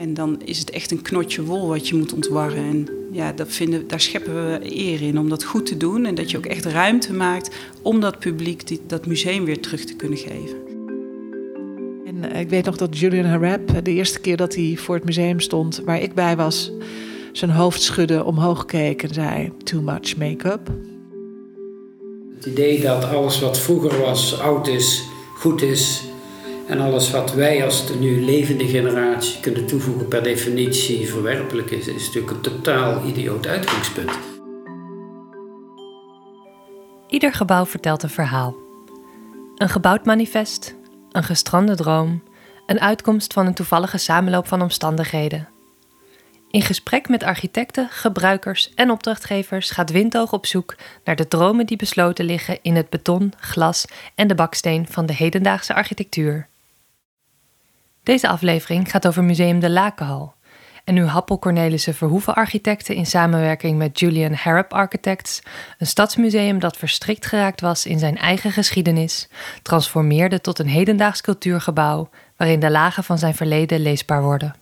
En dan is het echt een knotje wol wat je moet ontwarren. En ja, dat vinden, daar scheppen we eer in om dat goed te doen. En dat je ook echt ruimte maakt om dat publiek die, dat museum weer terug te kunnen geven. En eh, ik weet nog dat Julian Harap, eh, de eerste keer dat hij voor het museum stond, waar ik bij was, zijn hoofd schudde, omhoog keek en zei: Too much make-up. Het idee dat alles wat vroeger was oud is, goed is. En alles wat wij als de nu levende generatie kunnen toevoegen per definitie verwerpelijk is, is natuurlijk een totaal idioot uitgangspunt. Ieder gebouw vertelt een verhaal. Een gebouwd manifest, een gestrande droom, een uitkomst van een toevallige samenloop van omstandigheden. In gesprek met architecten, gebruikers en opdrachtgevers gaat Windhoog op zoek naar de dromen die besloten liggen in het beton, glas en de baksteen van de hedendaagse architectuur. Deze aflevering gaat over Museum de Lakenhal. En nu Happel Cornelissen Verhoeven Architecten in samenwerking met Julian Harrop Architects, een stadsmuseum dat verstrikt geraakt was in zijn eigen geschiedenis, transformeerde tot een hedendaags cultuurgebouw waarin de lagen van zijn verleden leesbaar worden.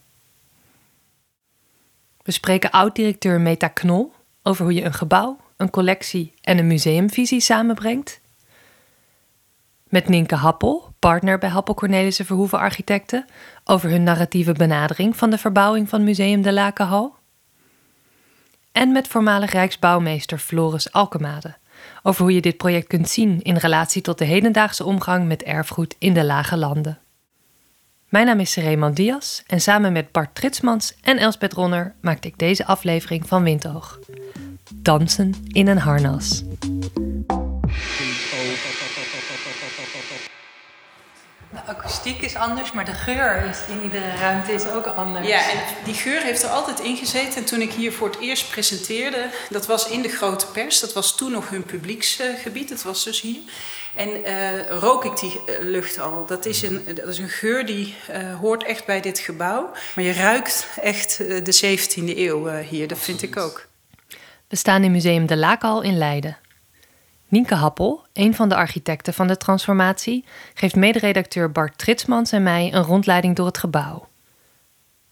We spreken oud-directeur Meta Knol over hoe je een gebouw, een collectie en een museumvisie samenbrengt. Met Nienke Happel, partner bij Happel Cornelissen Verhoeven Architecten, over hun narratieve benadering van de verbouwing van Museum de Lakenhal. En met voormalig Rijksbouwmeester Floris Alkemade, over hoe je dit project kunt zien in relatie tot de hedendaagse omgang met erfgoed in de lage landen. Mijn naam is Raymond Dias en samen met Bart Tritsmans en Elsbeth Ronner maakte ik deze aflevering van Windhoog. Dansen in een harnas. Akoestiek is anders, maar de geur is in iedere ruimte is ook anders. Ja, en die geur heeft er altijd in gezeten. En toen ik hier voor het eerst presenteerde, dat was in de grote pers. Dat was toen nog hun publieksgebied, dat was dus hier. En uh, rook ik die eh, lucht al. Dat is een, dat is een geur die uh, hoort echt bij dit gebouw. Maar je ruikt echt de 17e eeuw hier, dat vind ik ook. We staan in Museum de Laakhal in Leiden. Nienke Happel, een van de architecten van de transformatie, geeft mederedacteur Bart Tritsmans en mij een rondleiding door het gebouw.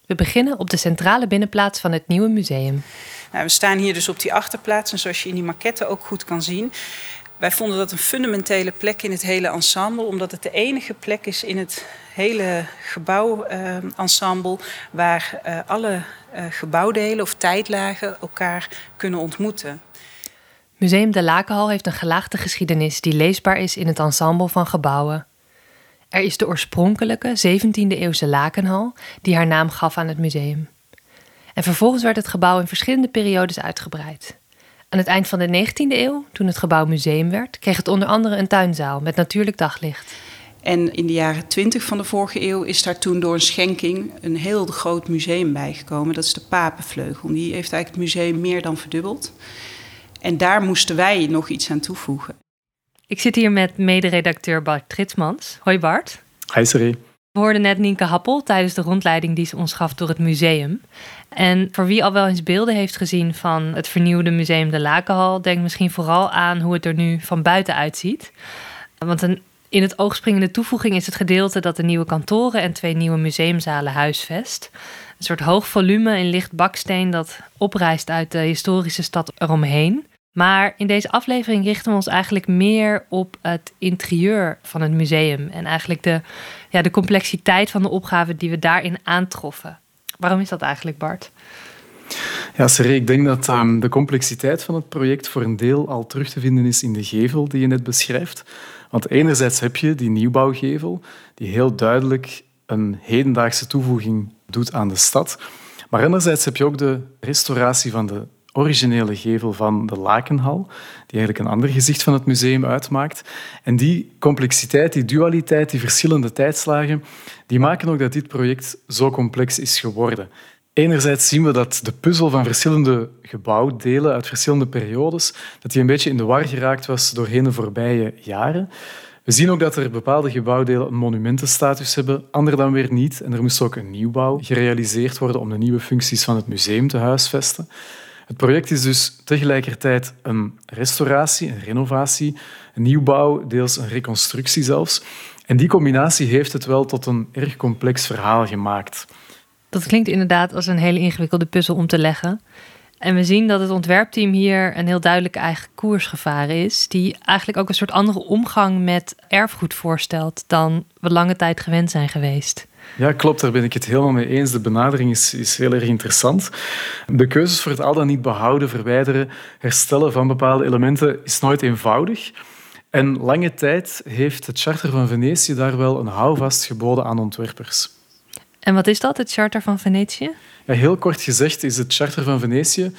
We beginnen op de centrale binnenplaats van het nieuwe museum. Nou, we staan hier dus op die achterplaats en zoals je in die maquette ook goed kan zien, wij vonden dat een fundamentele plek in het hele ensemble, omdat het de enige plek is in het hele gebouwensemble waar uh, alle uh, gebouwdelen of tijdlagen elkaar kunnen ontmoeten. Museum de Lakenhal heeft een gelaagde geschiedenis die leesbaar is in het ensemble van gebouwen. Er is de oorspronkelijke 17e-eeuwse Lakenhal die haar naam gaf aan het museum. En vervolgens werd het gebouw in verschillende periodes uitgebreid. Aan het eind van de 19e eeuw, toen het gebouw museum werd, kreeg het onder andere een tuinzaal met natuurlijk daglicht. En in de jaren 20 van de vorige eeuw is daar toen door een schenking een heel groot museum bijgekomen. Dat is de Papenvleugel. Die heeft eigenlijk het museum meer dan verdubbeld. En daar moesten wij nog iets aan toevoegen. Ik zit hier met mederedacteur Bart Tritsmans. Hoi Bart. Hi Siri. We hoorden net Nienke Happel tijdens de rondleiding die ze ons gaf door het museum. En voor wie al wel eens beelden heeft gezien van het vernieuwde Museum de Lakenhal, denk misschien vooral aan hoe het er nu van buiten uitziet. Want een in het oog springende toevoeging is het gedeelte dat de nieuwe kantoren en twee nieuwe museumzalen huisvest. Een soort hoog volume in licht baksteen dat oprijst uit de historische stad eromheen. Maar in deze aflevering richten we ons eigenlijk meer op het interieur van het museum. En eigenlijk de, ja, de complexiteit van de opgaven die we daarin aantroffen. Waarom is dat eigenlijk, Bart? Ja, Seré, ik denk dat um, de complexiteit van het project voor een deel al terug te vinden is in de gevel die je net beschrijft. Want enerzijds heb je die nieuwbouwgevel, die heel duidelijk een hedendaagse toevoeging doet aan de stad. Maar anderzijds heb je ook de restauratie van de originele gevel van de Lakenhal, die eigenlijk een ander gezicht van het museum uitmaakt. En die complexiteit, die dualiteit, die verschillende tijdslagen, die maken ook dat dit project zo complex is geworden. Enerzijds zien we dat de puzzel van verschillende gebouwdelen uit verschillende periodes, dat die een beetje in de war geraakt was doorheen de voorbije jaren. We zien ook dat er bepaalde gebouwdelen een monumentenstatus hebben, andere dan weer niet. En er moest ook een nieuwbouw gerealiseerd worden om de nieuwe functies van het museum te huisvesten. Het project is dus tegelijkertijd een restauratie, een renovatie, een nieuwbouw, deels een reconstructie zelfs. En die combinatie heeft het wel tot een erg complex verhaal gemaakt. Dat klinkt inderdaad als een hele ingewikkelde puzzel om te leggen. En we zien dat het ontwerpteam hier een heel duidelijke eigen koers gevaren is, die eigenlijk ook een soort andere omgang met erfgoed voorstelt dan we lange tijd gewend zijn geweest. Ja, klopt, daar ben ik het helemaal mee eens. De benadering is, is heel erg interessant. De keuzes voor het al dan niet behouden, verwijderen, herstellen van bepaalde elementen is nooit eenvoudig. En lange tijd heeft het Charter van Venetië daar wel een houvast geboden aan ontwerpers. En wat is dat, het Charter van Venetië? Heel kort gezegd is het Charter van Venetië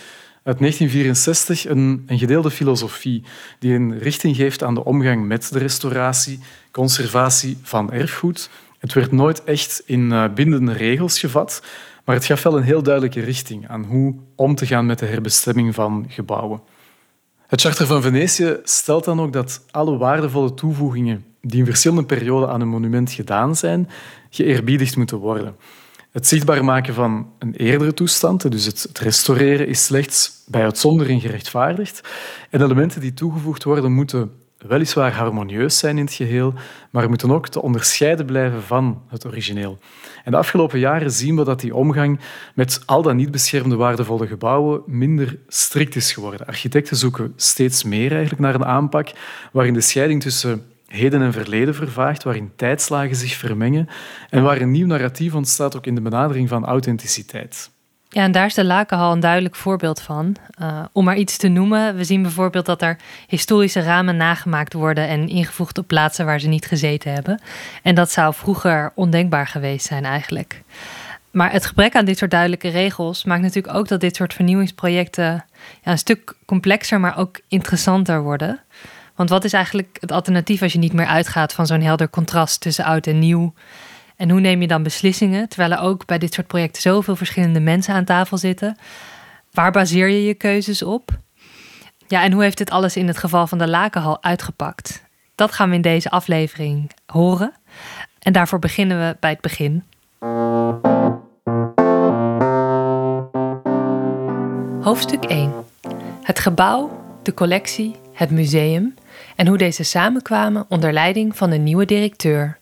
uit 1964 een, een gedeelde filosofie die een richting geeft aan de omgang met de restauratie, conservatie van erfgoed. Het werd nooit echt in uh, bindende regels gevat, maar het gaf wel een heel duidelijke richting aan hoe om te gaan met de herbestemming van gebouwen. Het Charter van Venetië stelt dan ook dat alle waardevolle toevoegingen die in verschillende perioden aan een monument gedaan zijn, geëerbiedigd moeten worden. Het zichtbaar maken van een eerdere toestand, dus het restaureren, is slechts bij uitzondering gerechtvaardigd. En elementen die toegevoegd worden moeten weliswaar harmonieus zijn in het geheel, maar moeten ook te onderscheiden blijven van het origineel. En de afgelopen jaren zien we dat die omgang met al dan niet beschermde waardevolle gebouwen minder strikt is geworden. Architecten zoeken steeds meer eigenlijk naar een aanpak waarin de scheiding tussen heden en verleden vervaagt, waarin tijdslagen zich vermengen en waar een nieuw narratief ontstaat ook in de benadering van authenticiteit. Ja, en daar is de Lakenhal een duidelijk voorbeeld van. Uh, om maar iets te noemen, we zien bijvoorbeeld dat er historische ramen nagemaakt worden en ingevoegd op plaatsen waar ze niet gezeten hebben. En dat zou vroeger ondenkbaar geweest zijn eigenlijk. Maar het gebrek aan dit soort duidelijke regels maakt natuurlijk ook dat dit soort vernieuwingsprojecten ja, een stuk complexer, maar ook interessanter worden. Want wat is eigenlijk het alternatief als je niet meer uitgaat van zo'n helder contrast tussen oud en nieuw? En hoe neem je dan beslissingen? Terwijl er ook bij dit soort projecten zoveel verschillende mensen aan tafel zitten. Waar baseer je je keuzes op? Ja, en hoe heeft dit alles in het geval van de Lakenhal uitgepakt? Dat gaan we in deze aflevering horen. En daarvoor beginnen we bij het begin. Hoofdstuk 1. Het gebouw, de collectie, het museum en hoe deze samenkwamen onder leiding van een nieuwe directeur.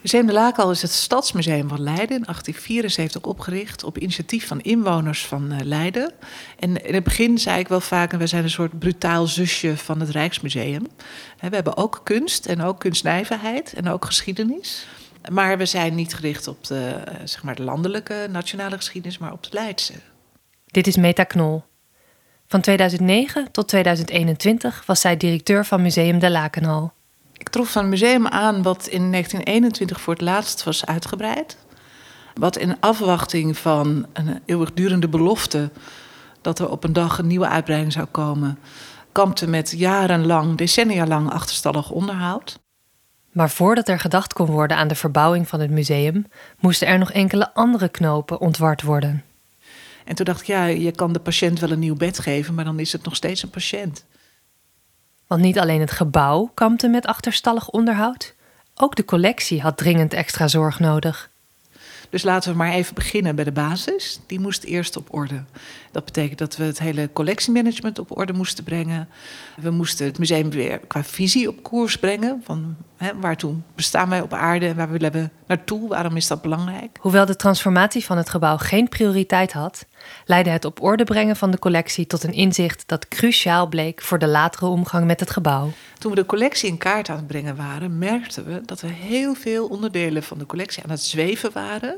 Museum de Lakenhal is het Stadsmuseum van Leiden, in 1874 opgericht op initiatief van inwoners van eh, Leiden. En in het begin zei ik wel vaker, we zijn een soort brutaal zusje van het Rijksmuseum. We hebben ook kunst en ook kunstnijverheid en ook geschiedenis. Maar we zijn niet gericht op de, eh, zeg maar de landelijke nationale geschiedenis, maar op de Leidse. Dit is Meta Knol. Van 2009 tot 2021 was zij directeur van Museum de Lakenhal. Ik trof van het museum aan wat in 1921 voor het laatst was uitgebreid. Wat in afwachting van een eeuwigdurende belofte dat er op een dag een nieuwe uitbreiding zou komen, kampte met jarenlang, decennia lang achterstallig onderhoud. Maar voordat er gedacht kon worden aan de verbouwing van het museum, moesten er nog enkele andere knopen ontward worden. En toen dacht ik, ja, je kan de patiënt wel een nieuw bed geven, maar dan is het nog steeds een patiënt. Want niet alleen het gebouw kampte met achterstallig onderhoud, ook de collectie had dringend extra zorg nodig. Dus laten we maar even beginnen bij de basis. Die moest eerst op orde. Dat betekent dat we het hele collectiemanagement op orde moesten brengen. We moesten het museum weer qua visie op koers brengen. Van hè, waartoe bestaan wij op aarde en waar willen we naartoe? Waarom is dat belangrijk? Hoewel de transformatie van het gebouw geen prioriteit had, leidde het op orde brengen van de collectie tot een inzicht dat cruciaal bleek voor de latere omgang met het gebouw. Toen we de collectie in kaart aan het brengen waren, merkten we dat er heel veel onderdelen van de collectie aan het zweven waren.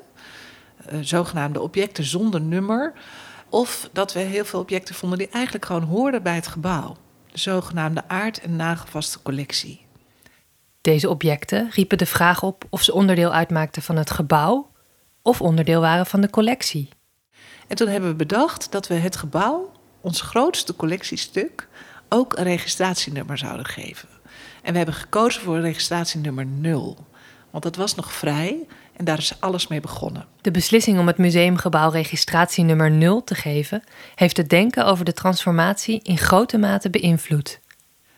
Uh, zogenaamde objecten zonder nummer. Of dat we heel veel objecten vonden die eigenlijk gewoon hoorden bij het gebouw. De zogenaamde aard- en nagevaste collectie. Deze objecten riepen de vraag op of ze onderdeel uitmaakten van het gebouw of onderdeel waren van de collectie. En toen hebben we bedacht dat we het gebouw, ons grootste collectiestuk, ook een registratienummer zouden geven. En we hebben gekozen voor registratienummer 0. Want dat was nog vrij en daar is alles mee begonnen. De beslissing om het museumgebouw registratienummer 0 te geven, heeft het denken over de transformatie in grote mate beïnvloed.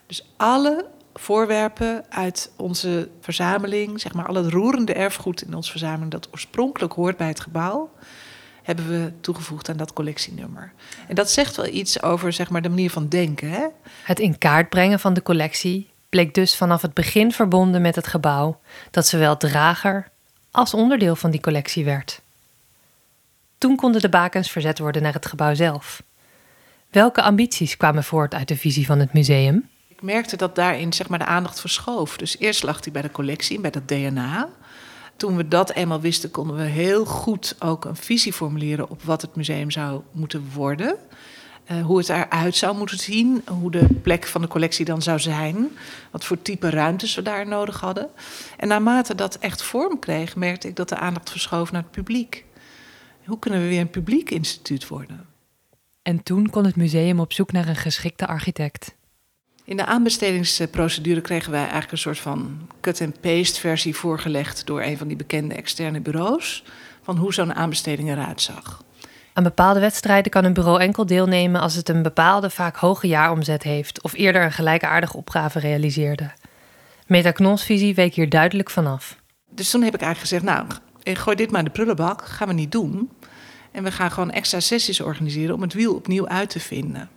Dus alle voorwerpen uit onze verzameling, zeg maar al het roerende erfgoed in onze verzameling dat oorspronkelijk hoort bij het gebouw, hebben we toegevoegd aan dat collectienummer. En dat zegt wel iets over zeg maar, de manier van denken. Hè? Het in kaart brengen van de collectie bleek dus vanaf het begin verbonden met het gebouw, dat zowel drager als onderdeel van die collectie werd. Toen konden de bakens verzet worden naar het gebouw zelf. Welke ambities kwamen voort uit de visie van het museum? Ik merkte dat daarin zeg maar, de aandacht verschoof. Dus eerst lag hij bij de collectie, bij dat DNA. Toen we dat eenmaal wisten, konden we heel goed ook een visie formuleren op wat het museum zou moeten worden. Uh, hoe het eruit zou moeten zien, hoe de plek van de collectie dan zou zijn, wat voor type ruimtes we daar nodig hadden. En naarmate dat echt vorm kreeg, merkte ik dat de aandacht verschoof naar het publiek. Hoe kunnen we weer een publiek instituut worden? En toen kon het museum op zoek naar een geschikte architect. In de aanbestedingsprocedure kregen wij eigenlijk een soort van cut-and-paste versie voorgelegd door een van die bekende externe bureaus van hoe zo'n aanbesteding eruit zag. Aan bepaalde wedstrijden kan een bureau enkel deelnemen als het een bepaalde, vaak hoge jaaromzet heeft of eerder een gelijkaardige opgave realiseerde. Metacnons visie week hier duidelijk vanaf. Dus toen heb ik eigenlijk gezegd, nou, gooi dit maar in de prullenbak, gaan we niet doen. En we gaan gewoon extra sessies organiseren om het wiel opnieuw uit te vinden.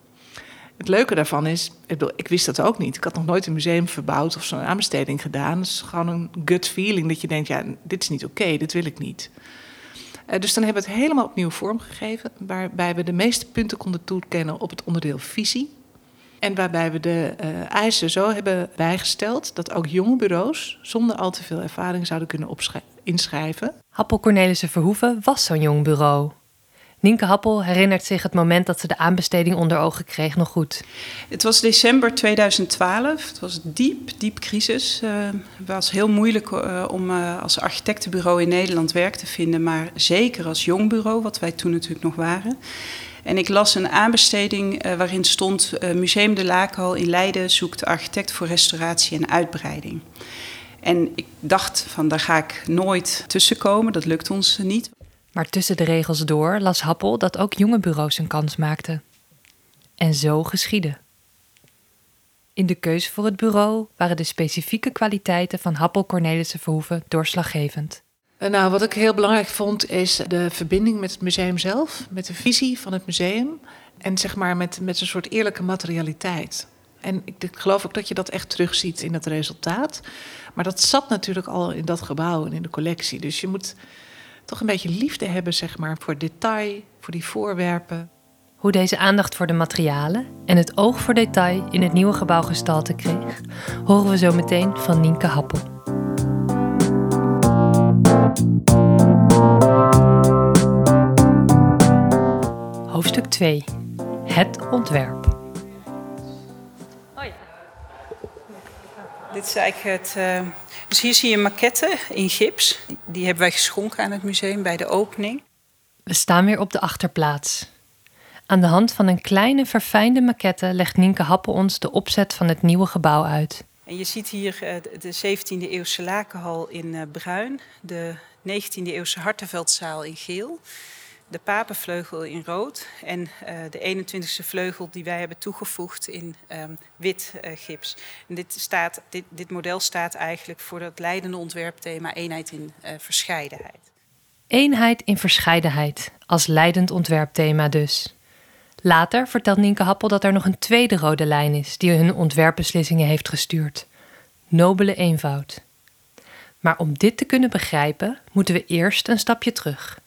Het leuke daarvan is, ik, bedoel, ik wist dat ook niet. Ik had nog nooit een museum verbouwd of zo'n aanbesteding gedaan. Het is gewoon een gut feeling dat je denkt, ja, dit is niet oké, dit wil ik niet. Uh, dus dan hebben we het helemaal opnieuw vormgegeven, waarbij we de meeste punten konden toekennen op het onderdeel visie. En waarbij we de uh, eisen zo hebben bijgesteld dat ook jonge bureaus zonder al te veel ervaring zouden kunnen inschrijven. Happel Cornelissen Verhoeven was zo'n jong bureau. Nienke Happel herinnert zich het moment dat ze de aanbesteding onder ogen kreeg nog goed. Het was december 2012. Het was diep, diep crisis. Uh, het was heel moeilijk uh, om uh, als architectenbureau in Nederland werk te vinden, maar zeker als jong bureau, wat wij toen natuurlijk nog waren. En ik las een aanbesteding waarin stond: Museum de Laakhal in Leiden zoekt architect voor restauratie en uitbreiding. En ik dacht van daar ga ik nooit tussenkomen, dat lukt ons niet. Maar tussen de regels door las Happel dat ook jonge bureaus een kans maakten. En zo geschiedde. In de keuze voor het bureau waren de specifieke kwaliteiten van Happel Cornelissen Verhoeven doorslaggevend. Nou, wat ik heel belangrijk vond is de verbinding met het museum zelf, met de visie van het museum en zeg maar met, met een soort eerlijke materialiteit. En ik geloof ook dat je dat echt terugziet in het resultaat. Maar dat zat natuurlijk al in dat gebouw en in de collectie. Dus je moet toch een beetje liefde hebben, zeg maar, voor detail, voor die voorwerpen. Hoe deze aandacht voor de materialen en het oog voor detail in het nieuwe gebouw gestalte kreeg, horen we zo meteen van Nienke Happel. Hoofdstuk 2. Het ontwerp. Dit is eigenlijk het. Uh dus hier zie je een maquette in gips. Die hebben wij geschonken aan het museum bij de opening. We staan weer op de achterplaats. Aan de hand van een kleine verfijnde maquette legt Nienke Happel ons de opzet van het nieuwe gebouw uit. En je ziet hier eh, de 17e eeuwse lakenhal in eh, bruin, de 19e eeuwse Hartenveldzaal in geel de papenvleugel in rood en uh, de 21ste vleugel die wij hebben toegevoegd in um, wit uh, gips. En dit, staat, dit, dit, model staat eigenlijk voor het leidende ontwerpthema eenheid in uh, verscheidenheid. Eenheid in verscheidenheid, als leidend ontwerpthema dus. Later vertelt Nienke Happel dat er nog een tweede rode lijn is die hun ontwerpbeslissingen heeft gestuurd. Nobele eenvoud. Maar om dit te kunnen begrijpen, moeten we eerst een stapje terug.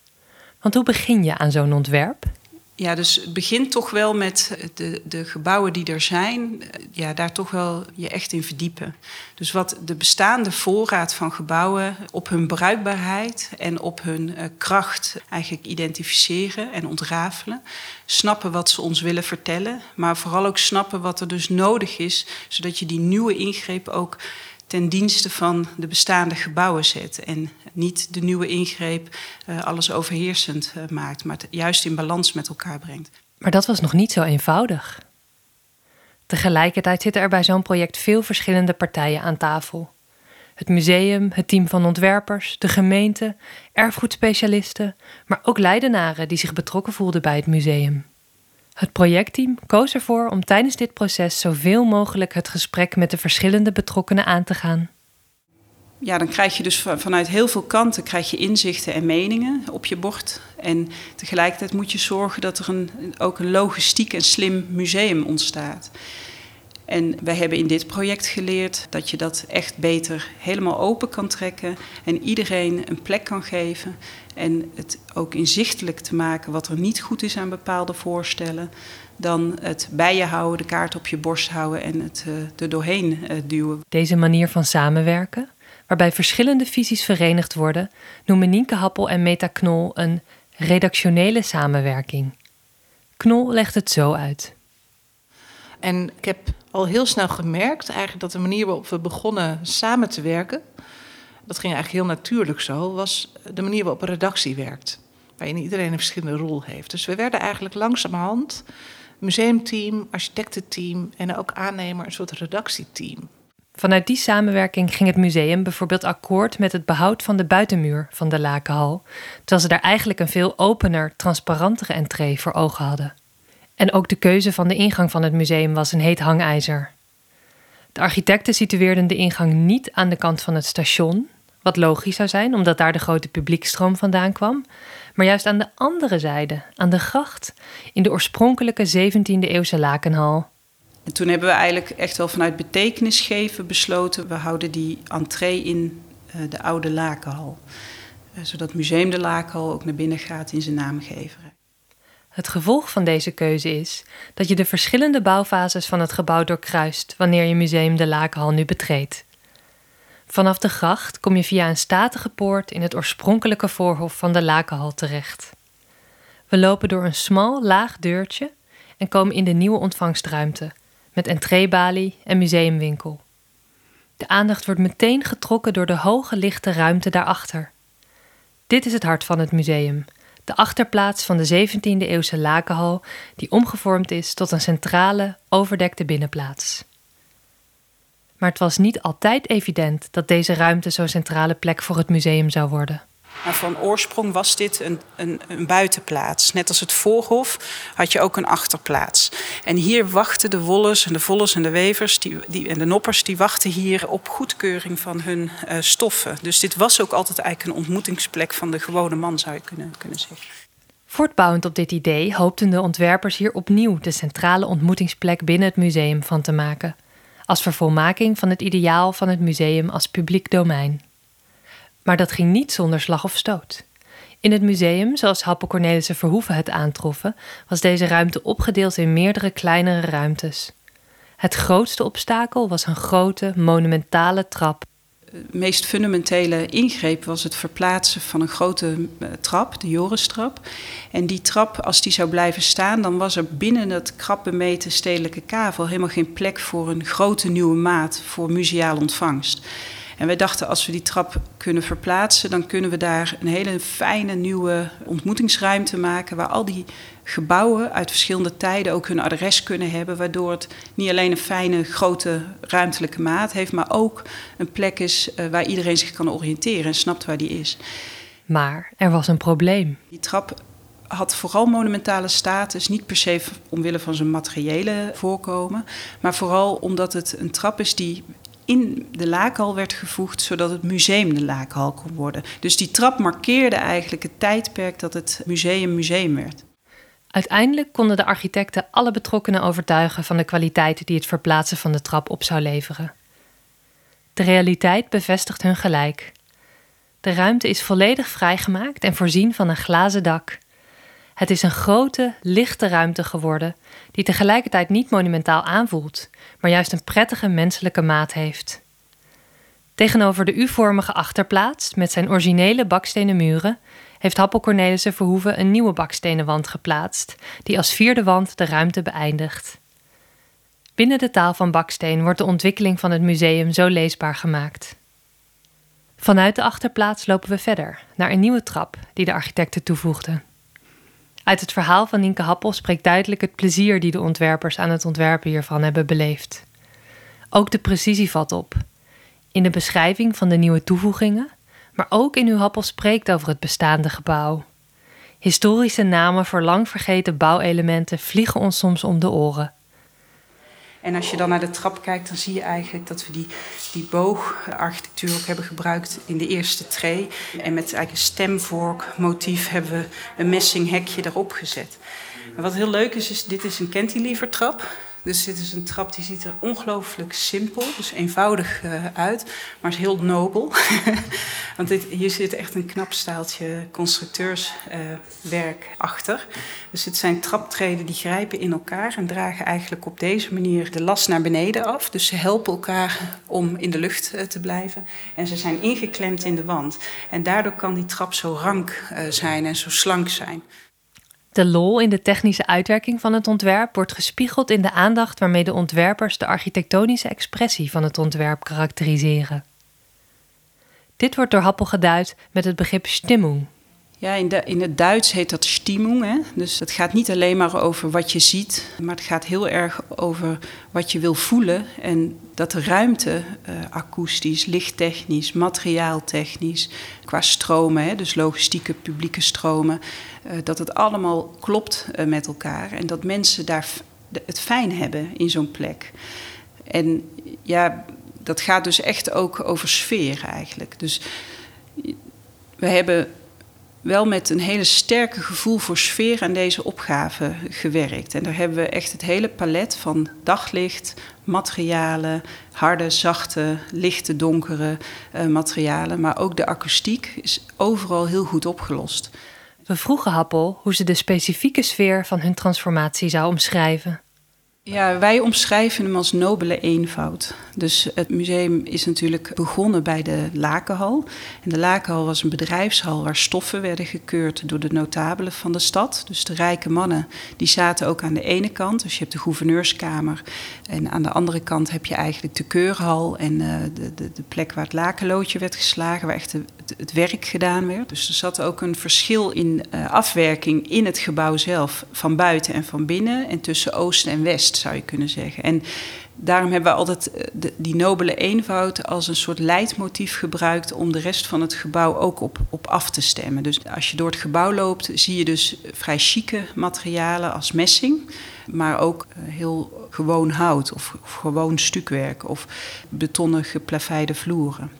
Want hoe begin je aan zo'n ontwerp? Ja, dus het begint toch wel met de, de gebouwen die er zijn, ja, daar toch wel je echt in verdiepen. Dus wat de bestaande voorraad van gebouwen op hun bruikbaarheid en op hun uh, kracht eigenlijk identificeren en ontrafelen. Snappen wat ze ons willen vertellen, maar vooral ook snappen wat er dus nodig is, zodat je die nieuwe ingreep ook ten dienste van de bestaande gebouwen zet. En niet de nieuwe ingreep uh, alles overheersend uh, maakt, maar het juist in balans met elkaar brengt. Maar dat was nog niet zo eenvoudig. Tegelijkertijd zitten er bij zo'n project veel verschillende partijen aan tafel. Het museum, het team van ontwerpers, de gemeente, erfgoedspecialisten, maar ook Leidenaren die zich betrokken voelden bij het museum. Het projectteam koos ervoor om tijdens dit proces zoveel mogelijk het gesprek met de verschillende betrokkenen aan te gaan. Ja, dan krijg je dus vanuit heel veel kanten krijg je inzichten en meningen op je bord. En tegelijkertijd moet je zorgen dat er een, ook een logistiek en slim museum ontstaat. En wij hebben in dit project geleerd dat je dat echt beter helemaal open kan trekken en iedereen een plek kan geven. En het ook inzichtelijk te maken wat er niet goed is aan bepaalde voorstellen. Dan het bij je houden, de kaart op je borst houden en het uh, er doorheen uh, duwen. Deze manier van samenwerken, waarbij verschillende visies verenigd worden, noemen Nienke Happel en Meta Knol een redactionele samenwerking. Knol legt het zo uit. En ik heb al heel snel gemerkt eigenlijk dat de manier waarop we begonnen samen te werken, dat ging eigenlijk heel natuurlijk zo, was de manier waarop een redactie werkt. Waarin iedereen een verschillende rol heeft. Dus we werden eigenlijk langzamerhand museumteam, architectenteam en ook aannemer een soort redactieteam. Vanuit die samenwerking ging het museum bijvoorbeeld akkoord met het behoud van de buitenmuur van de Lakenhal, terwijl ze daar eigenlijk een veel opener, transparantere entree voor ogen hadden. En ook de keuze van de ingang van het museum was een heet hangijzer. De architecten situeerden de ingang niet aan de kant van het station, wat logisch zou zijn, omdat daar de grote publiekstroom vandaan kwam, maar juist aan de andere zijde, aan de gracht, in de oorspronkelijke 17e-eeuwse Lakenhal. En toen hebben we eigenlijk echt wel vanuit betekenis geven besloten, we houden die entree in uh, de oude Lakenhal. Uh, zodat Museum de Lakenhal ook naar binnen gaat in zijn naamgever. Het gevolg van deze keuze is dat je de verschillende bouwfases van het gebouw doorkruist wanneer je Museum de Lakenhal nu betreedt. Vanaf de gracht kom je via een statige poort in het oorspronkelijke voorhof van de Lakenhal terecht. We lopen door een smal, laag deurtje en komen in de nieuwe ontvangstruimte met entreebalie en museumwinkel. De aandacht wordt meteen getrokken door de hoge lichte ruimte daarachter. Dit is het hart van het museum, de achterplaats van de 17e-eeuwse lakenhal, die omgevormd is tot een centrale, overdekte binnenplaats. Maar het was niet altijd evident dat deze ruimte zo'n centrale plek voor het museum zou worden. Maar van oorsprong was dit een, een, een, buitenplaats. Net als het voorhof had je ook een achterplaats. En hier wachten de wollers en de vollers en de wevers die, die, en de noppers... die wachten hier op goedkeuring van hun uh, stoffen. Dus dit was ook altijd eigenlijk een ontmoetingsplek van de gewone man, zou je kunnen, kunnen zeggen. Voortbouwend op dit idee hoopten de ontwerpers hier opnieuw... de centrale ontmoetingsplek binnen het museum van te maken... als vervolmaking van het ideaal van het museum als publiek domein. Maar dat ging niet zonder slag of stoot. In het museum, zoals Happel Cornelissen Verhoeven het aantroffen, was deze ruimte opgedeeld in meerdere kleinere ruimtes. Het grootste obstakel was een grote, monumentale trap. De meest fundamentele ingreep was het verplaatsen van een grote eh, trap, de Joristrap. En die trap, als die zou blijven staan, dan was er binnen het krap bemeten stedelijke kavel helemaal geen plek voor een grote nieuwe maat voor museaal ontvangst. En wij dachten, als we die trap kunnen verplaatsen, dan kunnen we daar een hele fijne nieuwe ontmoetingsruimte maken. Waar al die gebouwen uit verschillende tijden ook hun adres kunnen hebben. Waardoor het niet alleen een fijne grote ruimtelijke maat heeft, maar ook een plek is eh, waar iedereen zich kan oriënteren en snapt waar die is. Maar er was een probleem. Die trap had vooral monumentale status, niet per se omwille van zijn materiële voorkomen, maar vooral omdat het een trap is die in de laakhal werd gevoegd, zodat het museum de laakhal kon worden. Dus die trap markeerde eigenlijk het tijdperk dat het museum museum werd. Uiteindelijk konden de architecten alle betrokkenen overtuigen van de kwaliteit die het verplaatsen van de trap op zou leveren. De realiteit bevestigt hun gelijk. De ruimte is volledig vrijgemaakt en voorzien van een glazen dak. Het is een grote, lichte ruimte geworden, die tegelijkertijd niet monumentaal aanvoelt, maar juist een prettige menselijke maat heeft. Tegenover de U-vormige achterplaats met zijn originele bakstenen muren heeft Happel Cornelissen Verhoeven een nieuwe bakstenen wand geplaatst, die als vierde wand de ruimte beëindigt. Binnen de taal van baksteen wordt de ontwikkeling van het museum zo leesbaar gemaakt. Vanuit de achterplaats lopen we verder naar een nieuwe trap die de architecten toevoegden. Uit het verhaal van Nienke Happel spreekt duidelijk het plezier die de ontwerpers aan het ontwerpen hiervan hebben beleefd. Ook de precisie valt op. In de beschrijving van de nieuwe toevoegingen, maar ook in hoe Happel spreekt over het bestaande gebouw. Historische namen voor lang vergeten bouwelementen vliegen ons soms om de oren. En als je dan naar de trap kijkt, dan zie je eigenlijk dat we die, die boogarchitectuur ook hebben gebruikt in de eerste tree. En met eigenlijk een stemvorkmotief hebben we een messinghekje erop gezet. Wat heel leuk is, is dit is een cantilevertrap. Dus dit is een trap die ziet er ongelooflijk simpel, dus eenvoudig uh, uit, maar is heel nobel. Want dit, hier zit echt een knap staaltje constructeurswerk uh, achter. Dus het zijn traptreden die grijpen in elkaar en dragen eigenlijk op deze manier de last naar beneden af. Dus ze helpen elkaar om in de lucht uh, te blijven. En ze zijn ingeklemd in de wand. En daardoor kan die trap zo rank zijn en zo slank zijn. De lol in de technische uitwerking van het ontwerp wordt gespiegeld in de aandacht waarmee de ontwerpers de architectonische expressie van het ontwerp karakteriseren. Dit wordt door Happel geduid met het begrip Stimmung. Ja, in, de, in het Duits heet dat Stimmung. Hè? Dus het gaat niet alleen maar over wat je ziet, maar het gaat heel erg over wat je wil voelen. En dat de ruimte, uh, akoestisch, lichttechnisch, materiaaltechnisch, qua stromen, hè, dus logistieke publieke stromen, uh, dat het allemaal klopt uh, met elkaar. En dat mensen daar het fijn hebben in zo'n plek. En ja, dat gaat dus echt ook over sfeer eigenlijk. Dus we hebben wel met een hele sterke gevoel voor sfeer aan deze opgave gewerkt. En daar hebben we echt het hele palet van daglicht, materialen, harde, zachte, lichte, donkere uh, materialen. Maar ook de akoestiek is overal heel goed opgelost. We vroegen Happel hoe ze de specifieke sfeer van hun transformatie zou omschrijven. Ja, wij omschrijven hem als nobele eenvoud. Dus het museum is natuurlijk begonnen bij de Lakenhal. En de Lakenhal was een bedrijfshal waar stoffen werden gekeurd door de notabelen van de stad. Dus de rijke mannen, die zaten ook aan de ene kant. Dus je hebt de gouverneurskamer. En aan de andere kant heb je eigenlijk de keurhal en uh, de, de, de, plek waar het lakenloodje werd geslagen, waar echt het, werk gedaan werd. Dus er zat ook een verschil in uh, afwerking in het gebouw zelf, van buiten en van binnen. En tussen oost en west zou je kunnen zeggen. En daarom hebben we altijd eh, die nobele eenvoud als een soort leidmotief gebruikt om de rest van het gebouw ook op, op af te stemmen. Dus als je door het gebouw loopt, zie je dus vrij chique materialen als messing, maar ook eh, heel gewoon hout of, of gewoon stukwerk of betonnen geplaveide vloeren.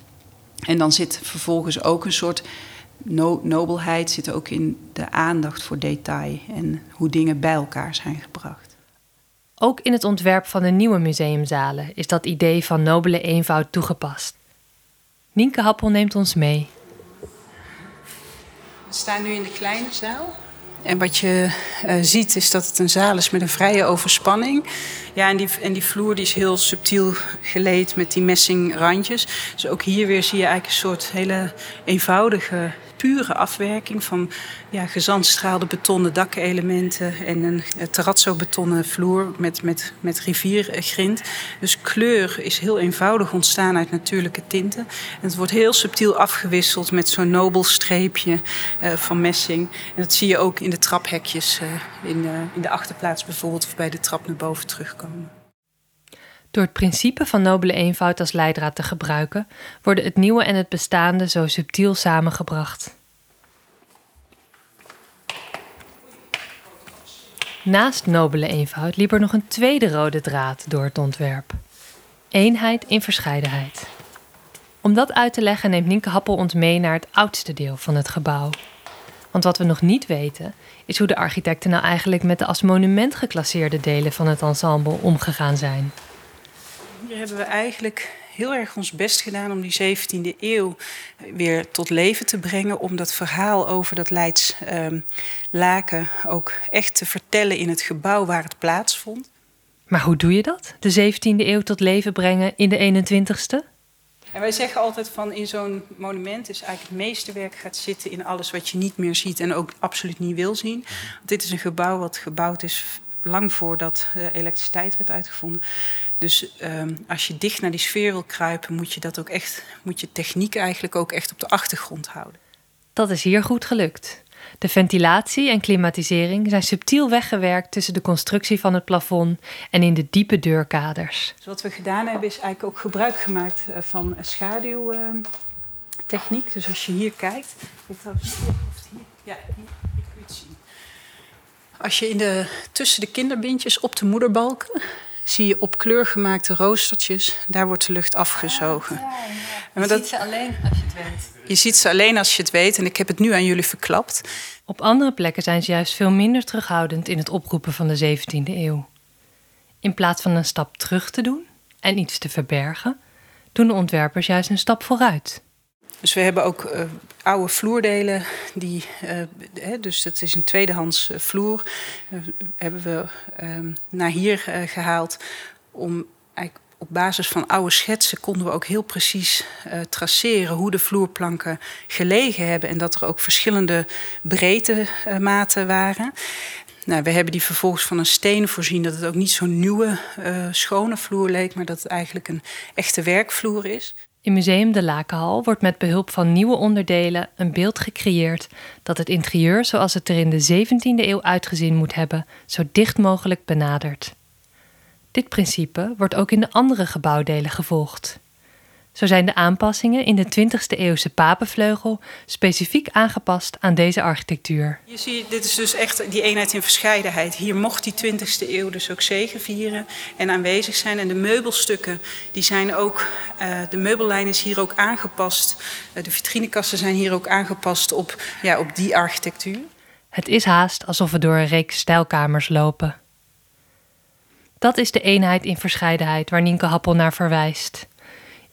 En dan zit vervolgens ook een soort no nobelheid zit ook in de aandacht voor detail en hoe dingen bij elkaar zijn gebracht. Ook in het ontwerp van de nieuwe museumzalen is dat idee van nobele eenvoud toegepast. Nienke Happel neemt ons mee. We staan nu in de kleine zaal. En wat je uh, ziet is dat het een zaal is met een vrije overspanning. Ja, en die, en die vloer die is heel subtiel geleed met die messingrandjes. Dus ook hier weer zie je eigenlijk een soort hele eenvoudige pure afwerking van ja, gezandstraalde betonnen dakelementen en een terrazzo betonnen vloer met, met, met riviergrind. Dus kleur is heel eenvoudig ontstaan uit natuurlijke tinten. En het wordt heel subtiel afgewisseld met zo'n nobel streepje uh, van messing. En dat zie je ook in de traphekjes uh, in, uh, in de achterplaats bijvoorbeeld of bij de trap naar boven terugkomen. Door het principe van nobele eenvoud als leidraad te gebruiken, worden het nieuwe en het bestaande zo subtiel samengebracht. Naast nobele eenvoud liep er nog een tweede rode draad door het ontwerp: eenheid in verscheidenheid. Om dat uit te leggen neemt Nienke Happel ons mee naar het oudste deel van het gebouw. Want wat we nog niet weten, is hoe de architecten nou eigenlijk met de als monument geclasseerde delen van het ensemble omgegaan zijn. Hebben we eigenlijk heel erg ons best gedaan om die 17e eeuw weer tot leven te brengen. Om dat verhaal over dat Leids um, laken ook echt te vertellen in het gebouw waar het plaatsvond. Maar hoe doe je dat? De 17e eeuw tot leven brengen in de 21ste? En wij zeggen altijd van in zo'n monument is eigenlijk het meeste werk gaat zitten in alles wat je niet meer ziet en ook absoluut niet wil zien. Want dit is een gebouw wat gebouwd is lang voordat uh, elektriciteit werd uitgevonden. Dus um, als je dicht naar die sfeer wil kruipen, moet je dat ook echt, moet je techniek eigenlijk ook echt op de achtergrond houden. Dat is hier goed gelukt. De ventilatie en klimatisering zijn subtiel weggewerkt tussen de constructie van het plafond en in de diepe deurkaders. Dus wat we gedaan hebben is eigenlijk ook gebruik gemaakt uh, van schaduwtechniek. Uh, dus als je hier kijkt, ik hier, ja, hier. Als je in de, tussen de kinderbindjes op de moederbalken zie je op kleur gemaakte roostertjes, daar wordt de lucht afgezogen. Ja, ja. Je dat, ziet ze alleen als je het weet. Je ziet ze alleen als je het weet en ik heb het nu aan jullie verklapt. Op andere plekken zijn ze juist veel minder terughoudend in het oproepen van de 17e eeuw. In plaats van een stap terug te doen en iets te verbergen, doen de ontwerpers juist een stap vooruit. Dus we hebben ook uh, oude vloerdelen, die, uh, dus het is een tweedehands uh, vloer, hebben we ehm, naar hier gehaald om eigenlijk op basis van oude schetsen konden we ook heel precies uh, traceren hoe de vloerplanken gelegen hebben en dat er ook verschillende breedtematen waren. Nou, we hebben die vervolgens van een steen voorzien dat het ook niet zo'n nieuwe, uh, schone vloer leek, maar dat het eigenlijk een echte werkvloer is. In Museum de Lakenhal wordt met behulp van nieuwe onderdelen een beeld gecreëerd dat het interieur zoals het er in de 17e eeuw uitgezien moet hebben, zo dicht mogelijk benadert. Dit principe wordt ook in de andere gebouwdelen gevolgd. Zo zijn de aanpassingen in de 20e eeuwse papenvleugel specifiek aangepast aan deze architectuur. Je ziet, dit is dus echt die eenheid in verscheidenheid. Hier mocht die 20e eeuw dus ook zegevieren en aanwezig zijn. En de meubelstukken, die zijn ook, uh, de meubellijn is hier ook aangepast. Uh, de vitrinekasten zijn hier ook aangepast op, ja, op die architectuur. Het is haast alsof we door een reeks stijlkamers lopen. Dat is de eenheid in verscheidenheid waar Nienke Happel naar verwijst.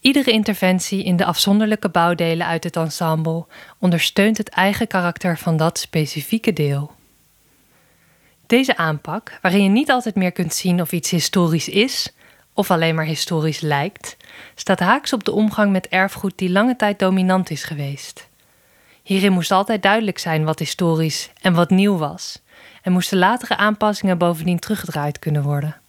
Iedere interventie in de afzonderlijke bouwdelen uit het ensemble ondersteunt het eigen karakter van dat specifieke deel. Deze aanpak, waarin je niet altijd meer kunt zien of iets historisch is of alleen maar historisch lijkt, staat haaks op de omgang met erfgoed die lange tijd dominant is geweest. Hierin moest altijd duidelijk zijn wat historisch en wat nieuw was, en moesten latere aanpassingen bovendien teruggedraaid kunnen worden.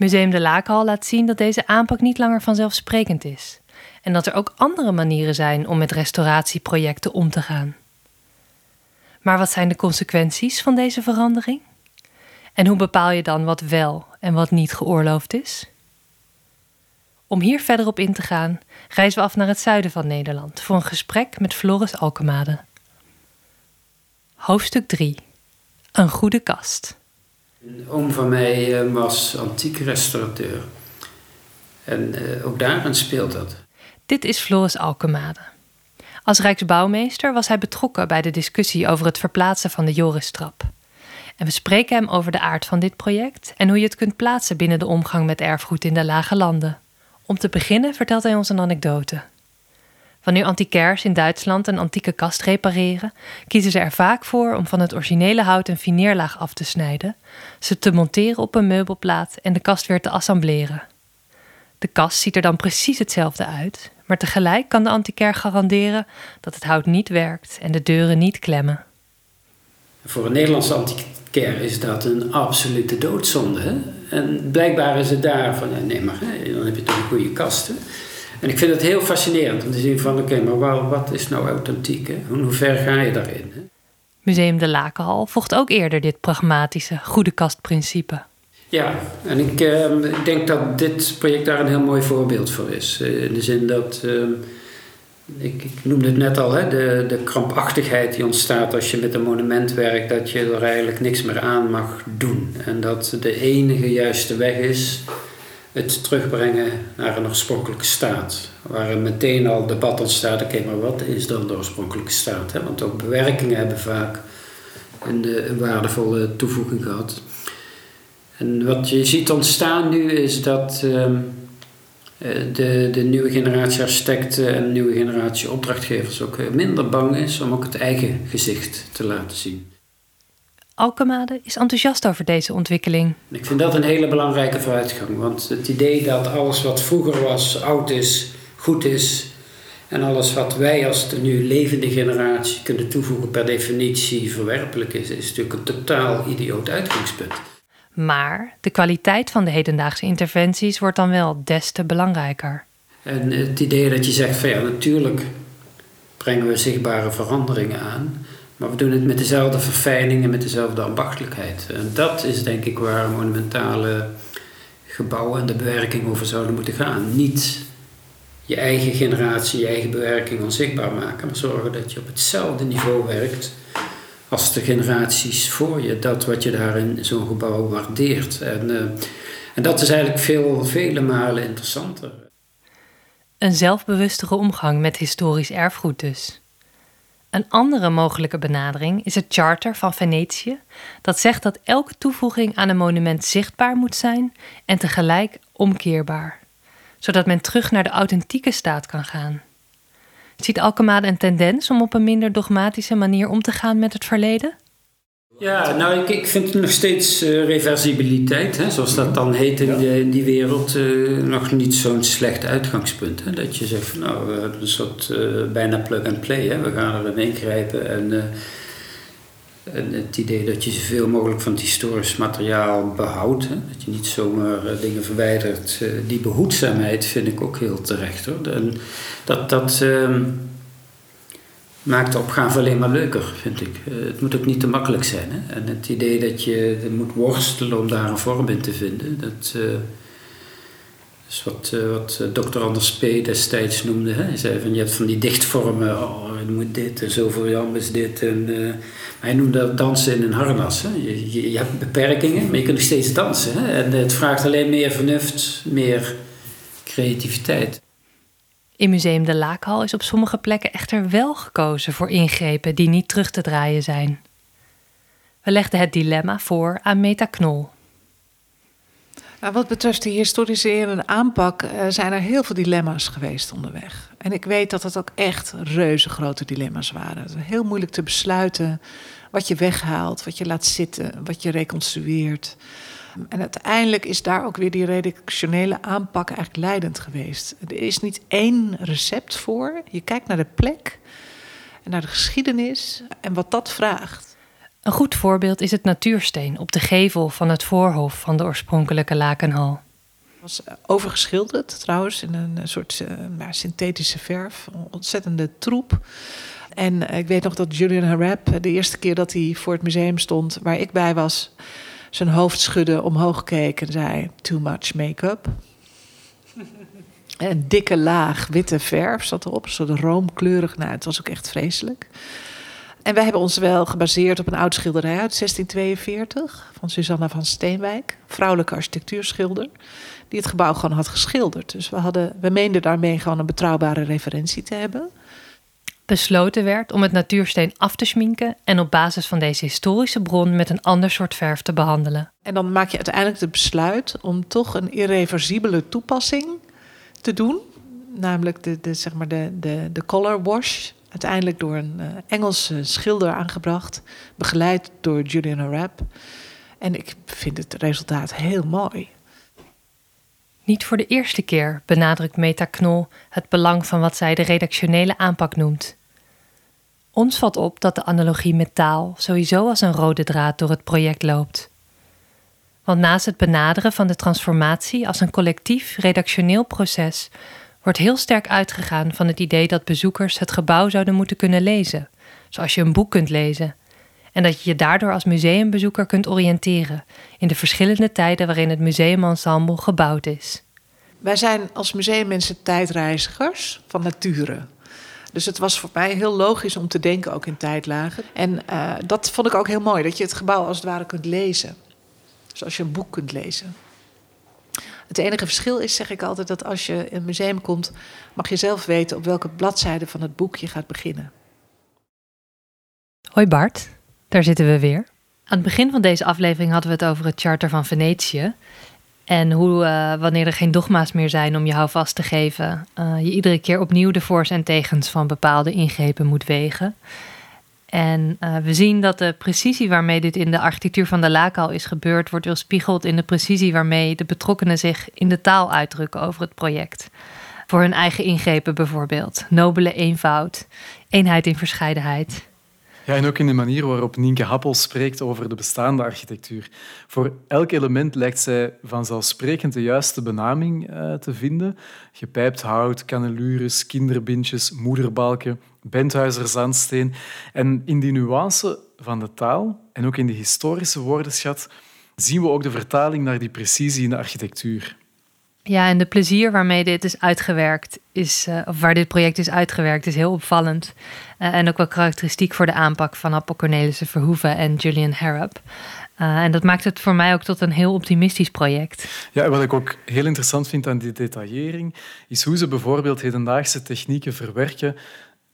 Museum de Lakenhal laat zien dat deze aanpak niet langer vanzelfsprekend is en dat er ook andere manieren zijn om met restauratieprojecten om te gaan. Maar wat zijn de consequenties van deze verandering? En hoe bepaal je dan wat wel en wat niet geoorloofd is? Om hier verder op in te gaan, reizen we af naar het zuiden van Nederland voor een gesprek met Floris Alkemade. Hoofdstuk 3. Een goede kast. Een oom van mij eh, was antiek restaurateur. En uh, ook daarin speelt dat. Dit is Floris Alkemade. Als Rijksbouwmeester was hij betrokken bij de discussie over het verplaatsen van de Joristrap. En we spreken hem over de aard van dit project en hoe je het kunt plaatsen binnen de omgang met erfgoed in de lage landen. Om te beginnen vertelt hij ons een anekdote. Wanneer antiquairs in Duitsland een antieke kast repareren, kiezen ze er vaak voor om van het originele hout een fineerlaag af te snijden, ze te monteren op een meubelplaat en de kast weer te assembleren. De kast ziet er dan precies hetzelfde uit, maar tegelijk kan de antiquair garanderen dat het hout niet werkt en de deuren niet klemmen. Voor een Nederlandse antiquair is dat een absolute doodzonde. En blijkbaar is het daar van, nee maar, dan heb je toch een goede kast. En ik vind het heel fascinerend om te zien van, oké, maar wat is nou authentiek? Hè? Hoe ver ga je daarin? Hè? Museum de Lakenhal volgt ook eerder dit pragmatische, goede kastprincipe. Ja, en ik, uh, ik, denk dat dit project daar een heel mooi voorbeeld voor is. Uh, in de zin dat, uh, ik, ik, noemde het net al, hè, de, de krampachtigheid die ontstaat als je met een monument werkt, dat je er eigenlijk niks meer aan mag doen. En dat de enige juiste weg is het terugbrengen naar een oorspronkelijke staat. Waar meteen al debat ontstaat, oké, maar wat is dan de oorspronkelijke staat? Hè? Want ook bewerkingen hebben vaak een, eh, waardevolle toevoeging gehad. En wat je ziet ontstaan nu is dat uh, de, de nieuwe generatie architecten en de nieuwe generatie opdrachtgevers ook eh, minder bang is om ook het eigen gezicht te laten zien. Alkemade is enthousiast over deze ontwikkeling. Ik vind dat een hele belangrijke vooruitgang. Want het idee dat alles wat vroeger was, oud is, goed is. En alles wat wij als de nu levende generatie kunnen toevoegen per definitie verwerpelijk is, is natuurlijk een totaal idioot uitgangspunt. Maar de kwaliteit van de hedendaagse interventies wordt dan wel des te belangrijker. En het idee dat je zegt van ja, natuurlijk brengen we zichtbare veranderingen aan. Maar we doen het met dezelfde verfijning en met dezelfde ambachtelijkheid. En dat is denk ik waar monumentale gebouwen en de bewerking over zouden moeten gaan. Niet je eigen generatie, je eigen bewerking onzichtbaar maken, maar zorgen dat je op hetzelfde niveau werkt als de generaties voor je. Dat wat je daar in zo'n gebouw waardeert. En, uh, en dat is eigenlijk veel, vele malen interessanter. Een zelfbewustere omgang met historisch erfgoed dus. Een andere mogelijke benadering is het Charter van Venetië, dat zegt dat elke toevoeging aan een monument zichtbaar moet zijn en tegelijk omkeerbaar, zodat men terug naar de authentieke staat kan gaan. Ziet Alkemade een tendens om op een minder dogmatische manier om te gaan met het verleden? Ja, nou, ik, ik vind nog steeds uh, reversibiliteit, hè, zoals dat dan heet in, die, in die wereld, uh, nog niet zo'n slecht uitgangspunt. Hè, dat je zegt van nou, we hebben een soort uh, bijna plug-and-play, we gaan erin ingrijpen en, en het idee dat je zoveel mogelijk van het historisch materiaal behoudt, hè, dat je niet zomaar dingen verwijdert. die behoedzaamheid vind ik ook heel terecht hoor. En dat, dat, ehm, maakt de opgave alleen maar leuker, vind ik. Eh, het moet ook niet te makkelijk zijn. Hè? En het idee dat je moet worstelen om daar een vorm in te vinden, dat uh, is wat, uh, wat Dr. Anders P. destijds noemde. Hè? Hij zei van je hebt van die dichtvormen, oh, je moet dit en zoveel jam is dit. Hij noemde dat dansen in een harnas. Hè? Je, je, je, hebt beperkingen, maar je kunt nog steeds dansen. Hè? En het vraagt alleen meer vernuft, meer creativiteit. In Museum de Laakhal is op sommige plekken echter wel gekozen voor ingrepen die niet terug te draaien zijn. We legden het dilemma voor aan Meta Knol. Nou, wat betreft de historische aanpak uh, zijn er heel veel dilemma's geweest onderweg. En ik weet dat het ook echt reuze grote dilemma's waren. Het is heel moeilijk te besluiten wat je weghaalt, wat je laat zitten, wat je reconstrueert. En uiteindelijk is daar ook weer die redactionele aanpak eigenlijk leidend geweest. Er is niet één recept voor. Je kijkt naar de plek en naar de geschiedenis en wat dat vraagt. Een goed voorbeeld is het natuursteen op de gevel van het voorhof van de oorspronkelijke Lakenhal. Het was eh, overgeschilderd trouwens in een soort uh, synthetische verf. ontzettende troep. En eh, ik weet nog dat Julian Harap, de eerste keer dat hij voor het museum stond, waar ik bij was, zijn hoofd schudde, omhoog keek en zei: Too much make-up. een dikke laag witte verf zat erop, zo roomkleurig. Nou, het was ook echt vreselijk. En wij hebben ons wel gebaseerd op een oud schilderij uit 1642 van Susanna van Steenwijk, vrouwelijke architectuurschilder, die het gebouw gewoon had geschilderd. Dus we, hadden, we meenden daarmee gewoon een betrouwbare referentie te hebben besloten werd om het natuursteen af te schminken en op basis van deze historische bron met een ander soort verf te behandelen. En dan maak je uiteindelijk het besluit om toch een irreversibele toepassing te doen, namelijk de, de, zeg maar de, de, de color wash. Uiteindelijk door een uh, Engelse schilder aangebracht, begeleid door Julian Arap. En ik vind het resultaat heel mooi. Niet voor de eerste keer benadrukt Meta Knol het belang van wat zij de redactionele aanpak noemt. Ons valt op dat de analogie met taal sowieso als een rode draad door het project loopt. Want naast het benaderen van de transformatie als een collectief redactioneel proces, wordt heel sterk uitgegaan van het idee dat bezoekers het gebouw zouden moeten kunnen lezen, zoals je een boek kunt lezen, en dat je je daardoor als museumbezoeker kunt oriënteren in de verschillende tijden waarin het museumensemble gebouwd is. Wij zijn als museummensen tijdreizigers van nature. Dus het was voor mij heel logisch om te denken ook in tijdlagen. En uh, dat vond ik ook heel mooi, dat je het gebouw als het ware kunt lezen. Zoals je een boek kunt lezen. Het enige verschil is, zeg ik altijd, dat als je in een museum komt, mag je zelf weten op welke bladzijde van het boek je gaat beginnen. Hoi Bart, daar zitten we weer. Aan het begin van deze aflevering hadden we het over het Charter van Venetië. En hoe, uh, wanneer er geen dogma's meer zijn om je houvast te geven, uh, je iedere keer opnieuw de voor's en tegens van bepaalde ingrepen moet wegen. En uh, we zien dat de precisie waarmee dit in de architectuur van de Laakal is gebeurd, wordt weerspiegeld in de precisie waarmee de betrokkenen zich in de taal uitdrukken over het project. Voor hun eigen ingrepen bijvoorbeeld. Nobele eenvoud, eenheid in verscheidenheid. Ja, en ook in de manier waarop Nienke Happel spreekt over de bestaande architectuur. Voor elk element lijkt zij vanzelfsprekend de juiste benaming uh, te vinden. Gepijpt hout, cannelures, kinderbindjes, moederbalken, Benthuizer zandsteen. En in die nuance van de taal en ook in die historische woordenschat zien we ook de vertaling naar die precisie in de architectuur. Ja, en de plezier waarmee dit is uitgewerkt, is, uh, of waar dit project is uitgewerkt, is heel opvallend. Uh, en ook wel karakteristiek voor de aanpak van Appel Cornelissen Verhoeven en Julian Harrop. Uh, en dat maakt het voor mij ook tot een heel optimistisch project. Ja, wat ik ook heel interessant vind aan die detaillering, is hoe ze bijvoorbeeld hedendaagse technieken verwerken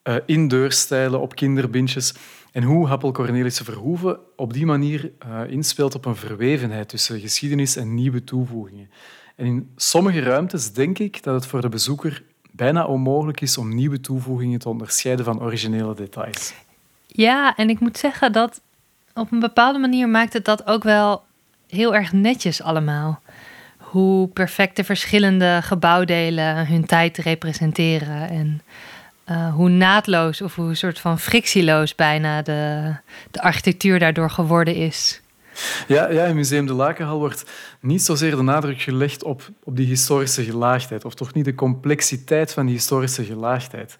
uh, indeurstijlen op kinderbintjes. En hoe Happel Cornelissen Verhoeven op die manier inspeelt op een verwevenheid tussen geschiedenis en nieuwe toevoegingen. En in sommige ruimtes denk ik dat het voor de bezoeker bijna onmogelijk is om nieuwe toevoegingen te onderscheiden van originele details. Ja, en ik moet zeggen dat op een bepaalde manier maakt het dat ook wel heel erg netjes allemaal. Hoe perfect de verschillende gebouwdelen hun tijd representeren. En uh, hoe naadloos of hoe soort van frictieloos bijna de, de architectuur daardoor geworden is. Ja, ja, in Museum de Lakenhal wordt niet zozeer de nadruk gelegd op, op die historische gelaagdheid, of toch niet de complexiteit van die historische gelaagdheid.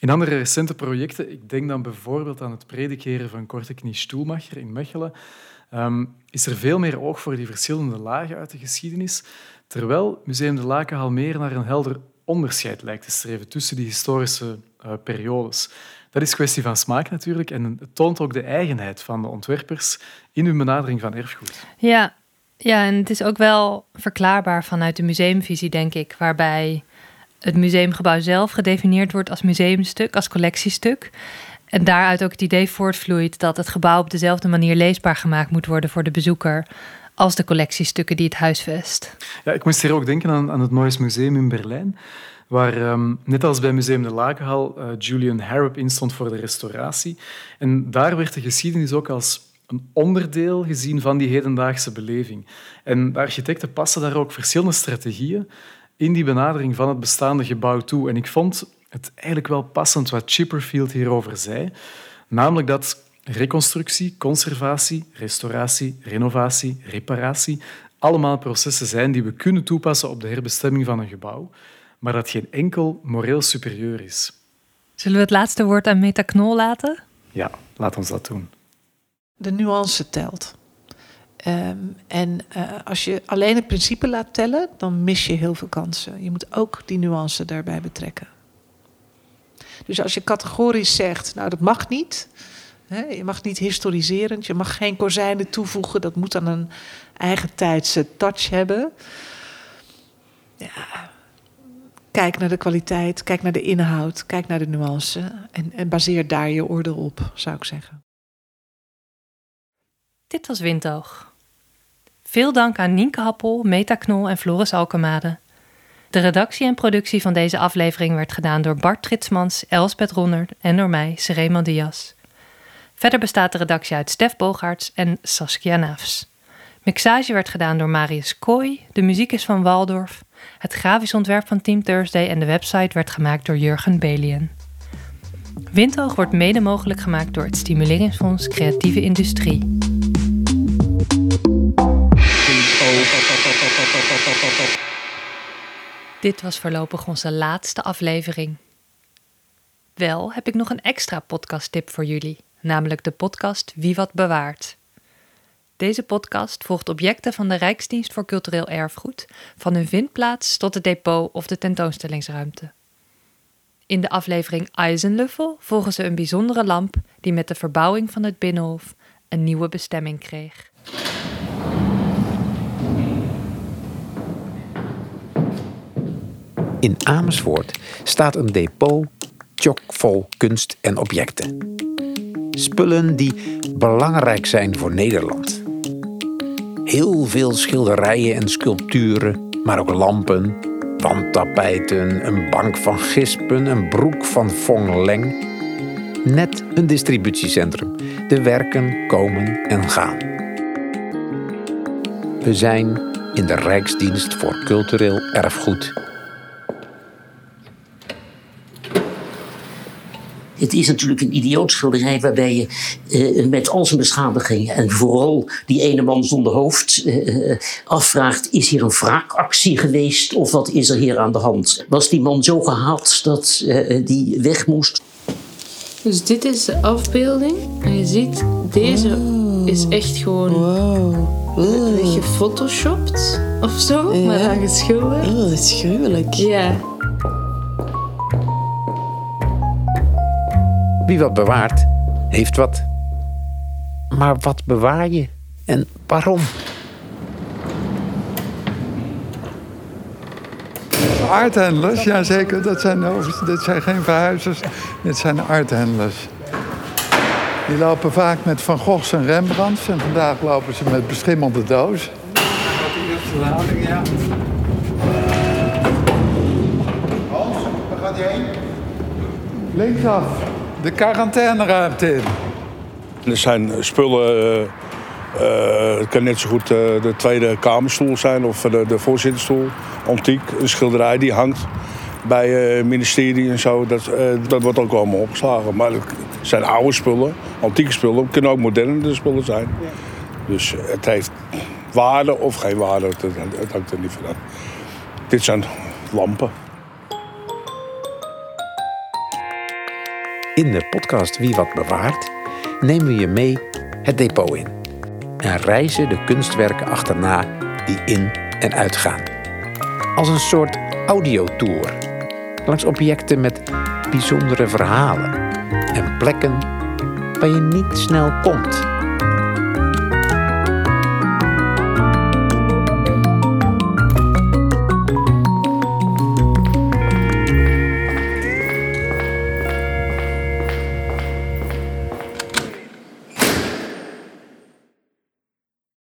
In andere recente projecten, ik denk dan bijvoorbeeld aan het predikeren van Korte Knie Stoelmacher in Mechelen, um, is er veel meer oog voor die verschillende lagen uit de geschiedenis, terwijl Museum de Lakenhal meer naar een helder onderscheid lijkt te streven tussen die historische uh, periodes. Dat is kwestie van smaak natuurlijk en het toont ook de eigenheid van de ontwerpers in hun benadering van erfgoed. Ja, ja en het is ook wel verklaarbaar vanuit de museumvisie, denk ik, waarbij het museumgebouw zelf gedefinieerd wordt als museumstuk, als collectiestuk. En daaruit ook het idee voortvloeit dat het gebouw op dezelfde manier leesbaar gemaakt moet worden voor de bezoeker als de collectiestukken die het huisvest. Ja, ik moest hier ook denken aan, aan het Neues Museum in Berlijn, waar um, net als bij Museum de Lakenhal uh, Julian Harrop instond voor de restauratie. En daar werd de geschiedenis ook als een onderdeel gezien van die hedendaagse beleving. En de architecten passen daar ook verschillende strategieën in die benadering van het bestaande gebouw toe. En ik vond het eigenlijk wel passend wat Chipperfield hierover zei, namelijk dat reconstructie, conservatie, restauratie, renovatie, reparatie allemaal processen zijn die we kunnen toepassen op de herbestemming van een gebouw, maar dat geen enkel moreel superieur is. Zullen we het laatste woord aan Meta Knol laten? Ja, laat ons dat doen. De nuance telt. Um, en uh, als je alleen het principe laat tellen, dan mis je heel veel kansen. Je moet ook die nuance daarbij betrekken. Dus als je categorisch zegt, nou dat mag niet, hè, je mag niet historiserend, je mag geen kozijnen toevoegen, dat moet dan een eigen tijdse touch hebben. Ja, kijk naar de kwaliteit, kijk naar de inhoud, kijk naar de nuance en, en baseer daar je oordeel op, zou ik zeggen. Dit was Windoog. Veel dank aan Nienke Happel, Meta Knol en Floris Alkemade. De redactie en productie van deze aflevering werd gedaan door Bart Tritsmans, Elsbeth Ronnert en door mij, Serema Dias. Verder bestaat de redactie uit Stef Bogaerts en Saskia Naafs. Mixage werd gedaan door Marius Kooi, de muziek is van Waldorf, het grafisch ontwerp van Team Thursday en de website werd gemaakt door Jurgen Belien. Windhoog wordt mede mogelijk gemaakt door het Stimuleringsfonds Creatieve Industrie. Dit was voorlopig onze laatste aflevering. Wel heb ik nog een extra podcasttip voor jullie, namelijk de podcast Wie wat bewaart. Deze podcast volgt objecten van de Rijksdienst voor Cultureel Erfgoed, van hun vindplaats tot het depot of de tentoonstellingsruimte. In de aflevering Eisenluffel volgen ze een bijzondere lamp die met de verbouwing van het Binnenhof een nieuwe bestemming kreeg. In Amersfoort staat een depot chockvol kunst en objecten. Spullen die belangrijk zijn voor Nederland. Heel veel schilderijen en sculpturen, maar ook lampen, wandtapijten, een bank van gispen, een broek van Fong Leng. Net een distributiecentrum. De werken komen en gaan. We zijn in de Rijksdienst voor Cultureel Erfgoed Het is natuurlijk een idioot schilderij waarbij je uh, met al zijn beschadigingen en vooral die ene man zonder hoofd uh, afvraagt: is hier een wraakactie geweest of wat is er hier aan de hand? Was die man zo gehaald dat uh, die weg moest? Dus dit is de afbeelding en je ziet, deze is echt gewoon wow. gefotoshopt of zo, ja. maar dan geschilderd. Oh, dat is gruwelijk. Ja. Wie wat bewaart, heeft wat. Maar wat bewaar je en waarom? arthandlers, ja zeker. Dat zijn, dit zijn geen verhuizers, dit zijn arthandlers. Die lopen vaak met Van Goghs en Rembrandts. En vandaag lopen ze met beschimmelde doos. Wat de eerste lading, ja. Hans, waar gaat hij heen? Linksaf, de quarantaineruimte in. Er zijn spullen. Uh, uh, het kan net zo goed de tweede kamerstoel zijn of de, de voorzitterstoel. Antiek, een schilderij die hangt bij het ministerie en zo. Dat, dat wordt ook allemaal opgeslagen. Maar het zijn oude spullen, antieke spullen. Het kunnen ook moderne spullen zijn. Dus het heeft waarde of geen waarde. Het, hangt er niet van Dit zijn lampen. In de podcast Wie wat bewaart nemen we je mee het depot in. En reizen de kunstwerken achterna die in en uitgaan. Als een soort audiotour. Langs objecten met bijzondere verhalen. En plekken waar je niet snel komt.